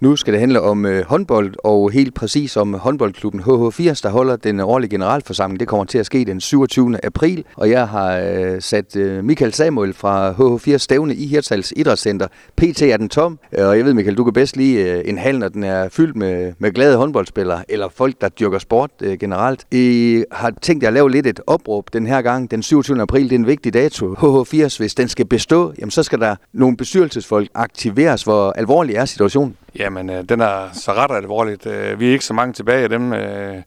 Nu skal det handle om øh, håndbold, og helt præcis om håndboldklubben HH80, der holder den årlige generalforsamling. Det kommer til at ske den 27. april, og jeg har øh, sat øh, Michael Samuel fra HH80 stævne i Hirtshals Idrætscenter. PT er den tom, øh, og jeg ved Michael, du kan bedst lide øh, en hal, når den er fyldt med, med glade håndboldspillere, eller folk, der dyrker sport øh, generelt. I har tænkt jer at lave lidt et opråb den her gang. Den 27. april, det er en vigtig dato. HH80, hvis den skal bestå, jamen så skal der nogle bestyrelsesfolk aktiveres. Hvor alvorlig er situationen? Jamen, øh, den er så ret alvorligt. Øh, vi er ikke så mange tilbage af dem øh,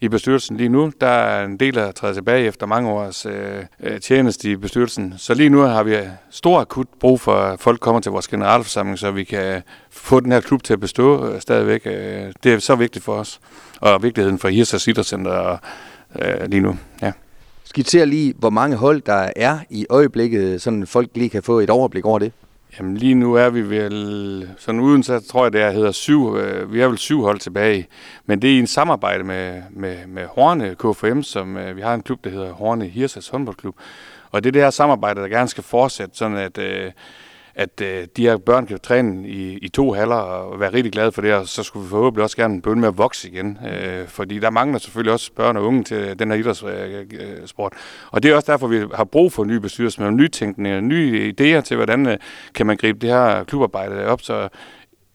i bestyrelsen lige nu. Der er en del, der træder tilbage efter mange års øh, øh, tjeneste i bestyrelsen. Så lige nu har vi øh, stor akut brug for, at folk kommer til vores generalforsamling, så vi kan øh, få den her klub til at bestå øh, stadigvæk. Øh, det er så vigtigt for os, og vigtigheden for Hirsas Idrætscenter øh, lige nu. Ja. Skitser lige, hvor mange hold der er i øjeblikket, så folk lige kan få et overblik over det. Jamen lige nu er vi vel, sådan uden så tror jeg det er, hedder syv, øh, vi er vel syv hold tilbage, men det er i en samarbejde med, med, med Horne KFM, som øh, vi har en klub, der hedder Horne Hirsas håndboldklub, og det er det her samarbejde, der gerne skal fortsætte, sådan at øh, at øh, de her børn kan træne i, i to halver og være rigtig glade for det, og så skulle vi forhåbentlig også gerne begynde med at vokse igen. Øh, fordi der mangler selvfølgelig også børn og unge til den her idrætssport. Øh, øh, og det er også derfor, vi har brug for nye bestyrelser med nytænkning, nye idéer til, hvordan øh, kan man gribe det her klubarbejde op. Så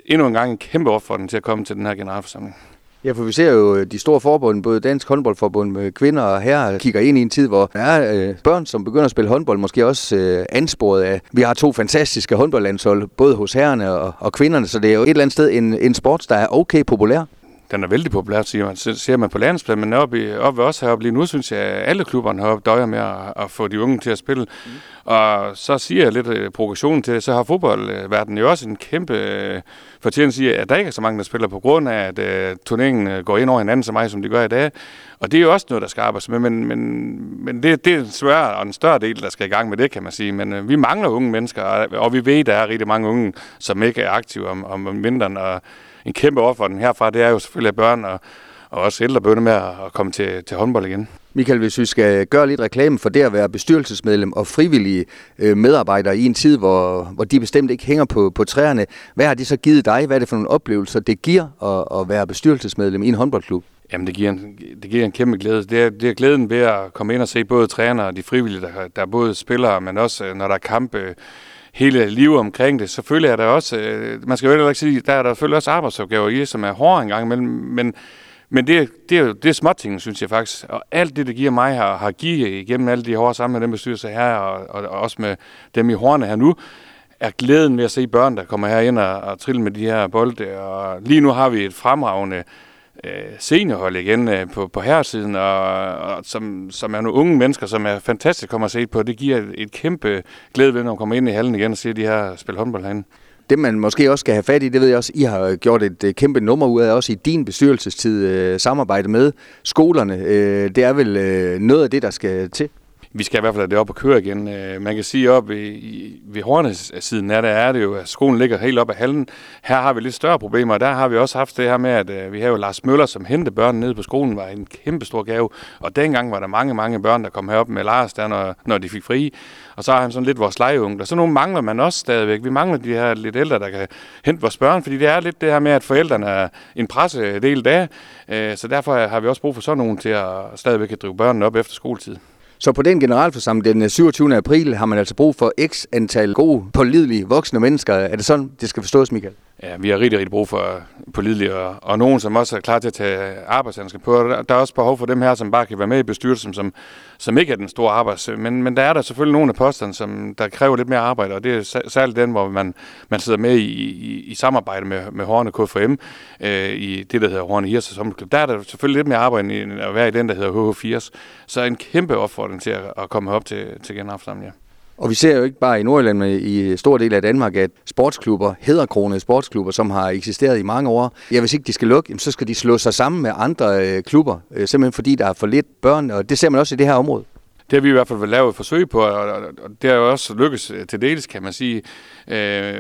endnu en gang en kæmpe opfordring til at komme til den her generalforsamling. Ja, for vi ser jo øh, de store forbund, både Dansk Håndboldforbund med kvinder og herrer, kigger ind i en tid, hvor der er øh, børn, som begynder at spille håndbold, måske også øh, ansporet af. Vi har to fantastiske håndboldlandshold, både hos herrerne og, og kvinderne, så det er jo et eller andet sted en, en sport, der er okay populær den er vældig populær, siger man, ser man på landsplan, men oppe, ved os heroppe lige nu, synes jeg, at alle klubberne heroppe døjer med at, at få de unge til at spille. Mm. Og så siger jeg lidt uh, progressionen til det, så har fodboldverdenen jo også en kæmpe uh, fortjeneste i, at der ikke er så mange, der spiller på grund af, at uh, turneringen uh, går ind over hinanden så meget, som de gør i dag. Og det er jo også noget, der skal arbejdes med, men, men, men det, det er en svær og en større del, der skal i gang med det, kan man sige. Men uh, vi mangler unge mennesker, og, og vi ved, at der er rigtig mange unge, som ikke er aktive om, om vinteren, og en kæmpe opfordring herfra, det er jo selvfølgelig, at børn og, og også ældre begynder med at komme til, til håndbold igen. Michael, hvis vi skal gøre lidt reklame for det at være bestyrelsesmedlem og frivillige øh, medarbejdere i en tid, hvor, hvor de bestemt ikke hænger på, på træerne, hvad har det så givet dig? Hvad er det for nogle oplevelser, det giver at, at være bestyrelsesmedlem i en håndboldklub? Jamen, det giver en, det giver en kæmpe glæde. Det er, det er glæden ved at komme ind og se både trænere og de frivillige, der, der er både spillere, men også øh, når der er kampe, hele livet omkring det. Selvfølgelig er der også, øh, man skal jo ikke sige, der er der selvfølgelig også arbejdsopgaver i, som er hårde engang men, men, men det, det, er, det er småting, synes jeg faktisk. Og alt det, det giver mig, har, har givet igennem alle de hårde sammen med den bestyrelse her, og, og, og også med dem i hårene her nu, er glæden ved at se børn, der kommer her ind og, og trille med de her bolde. Og lige nu har vi et fremragende øh, Øh, seniorhold igen øh, på, på herresiden, og, og som, som er nogle unge mennesker, som er fantastisk at komme og se på. Det giver et, et kæmpe glæde ved, når man kommer ind i hallen igen og ser de her spille håndbold herinde. Det man måske også skal have fat i, det ved jeg også, I har gjort et kæmpe nummer ud af, også i din bestyrelsestid, øh, samarbejde med skolerne. Øh, det er vel øh, noget af det, der skal til? Vi skal i hvert fald have det op og køre igen. Øh, man kan sige, op ved, ved Hornes siden er det, er det jo, at skolen ligger helt op ad hallen. Her har vi lidt større problemer, og der har vi også haft det her med, at øh, vi har jo Lars Møller, som hentede børn ned på skolen, var en kæmpe stor gave. Og dengang var der mange, mange børn, der kom herop med Lars, der, når, når de fik fri. Og så har han sådan lidt vores legeunge. Og så nogle mangler man også stadigvæk. Vi mangler de her lidt ældre, der kan hente vores børn, fordi det er lidt det her med, at forældrene er en presse del af. Øh, så derfor har vi også brug for sådan nogen til at stadigvæk at drive børnene op efter skoletid. Så på den generalforsamling den øh, 27. april har man altså brug for x antal gode, pålidelige voksne mennesker. Er det sådan, det skal forstås, Michael? Ja, vi har rigtig, rigtig brug for pålidelige, og, og nogen, som også er klar til at tage arbejdshandsker på. Der, der er også behov for dem her, som bare kan være med i bestyrelsen, som, som ikke er den store arbejds... Men, men der er der selvfølgelig nogle af posterne, som der kræver lidt mere arbejde, og det er særligt den, hvor man, man sidder med i, i, i samarbejde med, med Horne KFM øh, i det, der hedder Horne Hirses Sommerklub. Der er der selvfølgelig lidt mere arbejde end at være i den, der hedder HH80. Så en kæmpe opfordring til at, at komme op til, til generalforsamlingen. Ja. Og vi ser jo ikke bare i Nordjylland, men i stor del af Danmark, at sportsklubber, hedderkronede sportsklubber, som har eksisteret i mange år, ja, hvis ikke de skal lukke, så skal de slå sig sammen med andre øh, klubber, øh, simpelthen fordi der er for lidt børn, og det ser man også i det her område. Det har vi i hvert fald lavet et forsøg på, og, det har jo også lykkes øh, til dels, kan man sige. Øh,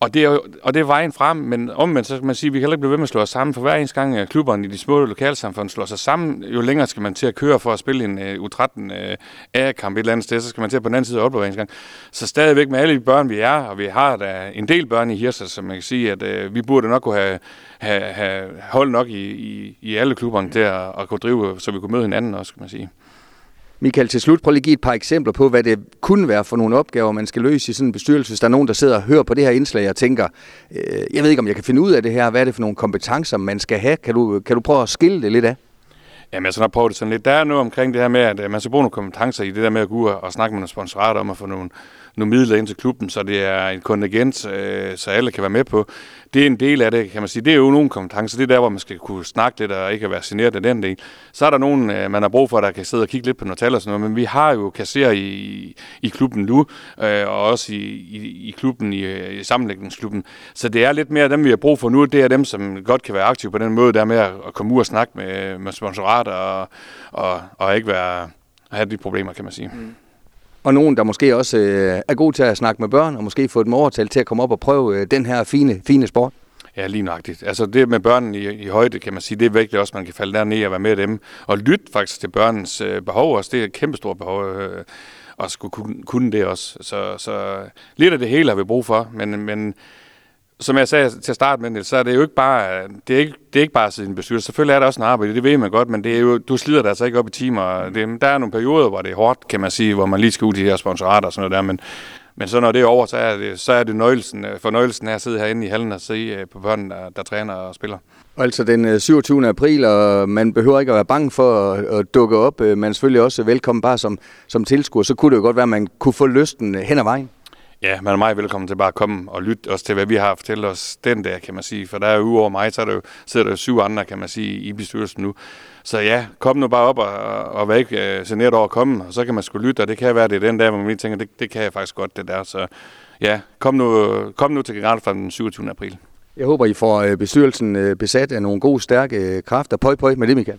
og det, er jo, og det er vejen frem, men omvendt så kan man sige, at vi kan heller ikke blive ved med at slå os sammen, for hver eneste gang klubberne i de små lokalsamfund slår sig sammen, jo længere skal man til at køre for at spille en uh, U13 uh, A-kamp et eller andet sted, så skal man til på den anden side af Aalborg gang. Så stadigvæk med alle de børn, vi er, og vi har da en del børn i Hirsa, så man kan sige, at uh, vi burde nok kunne have, have, have hold nok i, i, i alle klubberne til at, at kunne drive, så vi kunne møde hinanden også, kan man sige. Michael, til slut prøv lige at give et par eksempler på, hvad det kunne være for nogle opgaver, man skal løse i sådan en bestyrelse. Hvis der er nogen, der sidder og hører på det her indslag og tænker, øh, jeg ved ikke, om jeg kan finde ud af det her. Hvad er det for nogle kompetencer, man skal have? Kan du, kan du prøve at skille det lidt af? Jamen, jeg skal nok prøve det sådan lidt. Der er noget omkring det her med, at man skal bruge nogle kompetencer i det der med at gå ud og snakke med nogle sponsorater om at få nogle, nogle midler ind til klubben, så det er en kontingent, øh, så alle kan være med på. Det er en del af det, kan man sige. Det er jo nogle kompetencer. Det er der, hvor man skal kunne snakke lidt og ikke være generet af den del. Så er der nogen, øh, man har brug for, der kan sidde og kigge lidt på nogle tal og sådan noget, men vi har jo kasserer i, i klubben nu, øh, og også i, i, i klubben, i, øh, i sammenlægningsklubben. Så det er lidt mere dem, vi har brug for nu. Det er dem, som godt kan være aktive på den måde, der med at, at komme ud og snakke med, med sponsorater og, og, og ikke være, have de problemer, kan man sige. Mm. Og nogen, der måske også øh, er god til at snakke med børn, og måske få dem overtalt til at komme op og prøve øh, den her fine, fine sport. Ja, lige nøjagtigt. Altså det med børnene i, i højde, kan man sige, det er vigtigt også, at man kan falde derned og være med dem. Og lytte faktisk til børnens øh, behov også. Det er et kæmpestort behov. Øh, at skulle kunne, kunne det også. Så, så lidt af det hele har vi brug for, men, men som jeg sagde til at starte med, så er det jo ikke bare, det er ikke, det er ikke bare at sidde i en bestyrelse. Selvfølgelig er der også en arbejde, det ved man godt, men det er jo, du slider dig altså ikke op i timer. Det, der er nogle perioder, hvor det er hårdt, kan man sige, hvor man lige skal ud i de her sponsorater og sådan noget der, men, men så når det er over, så er det, så er det nøjelsen, øh, fornøjelsen af at sidde herinde i hallen og se øh, på børnene, der, der træner og spiller. Altså den øh, 27. April, og man behøver ikke at være bange for at, at dukke op. Man er selvfølgelig også velkommen bare som, som tilskuer. Så kunne det jo godt være, at man kunne få lysten hen ad vejen. Ja, man er meget velkommen til bare at komme og lytte også til, hvad vi har at fortælle os den der, kan man sige. For der er jo udover mig, så er der jo, sidder der jo syv andre, kan man sige, i bestyrelsen nu. Så ja, kom nu bare op og, og vær ikke uh, generet over at komme, og så kan man sgu lytte, og det kan være, det er den der, hvor man lige tænker, det, det kan jeg faktisk godt, det der. Så ja, kom nu, kom nu til generelt fra den 27. april. Jeg håber, I får øh, bestyrelsen øh, besat af nogle gode, stærke kræfter. Pøj, pøj med det, Michael.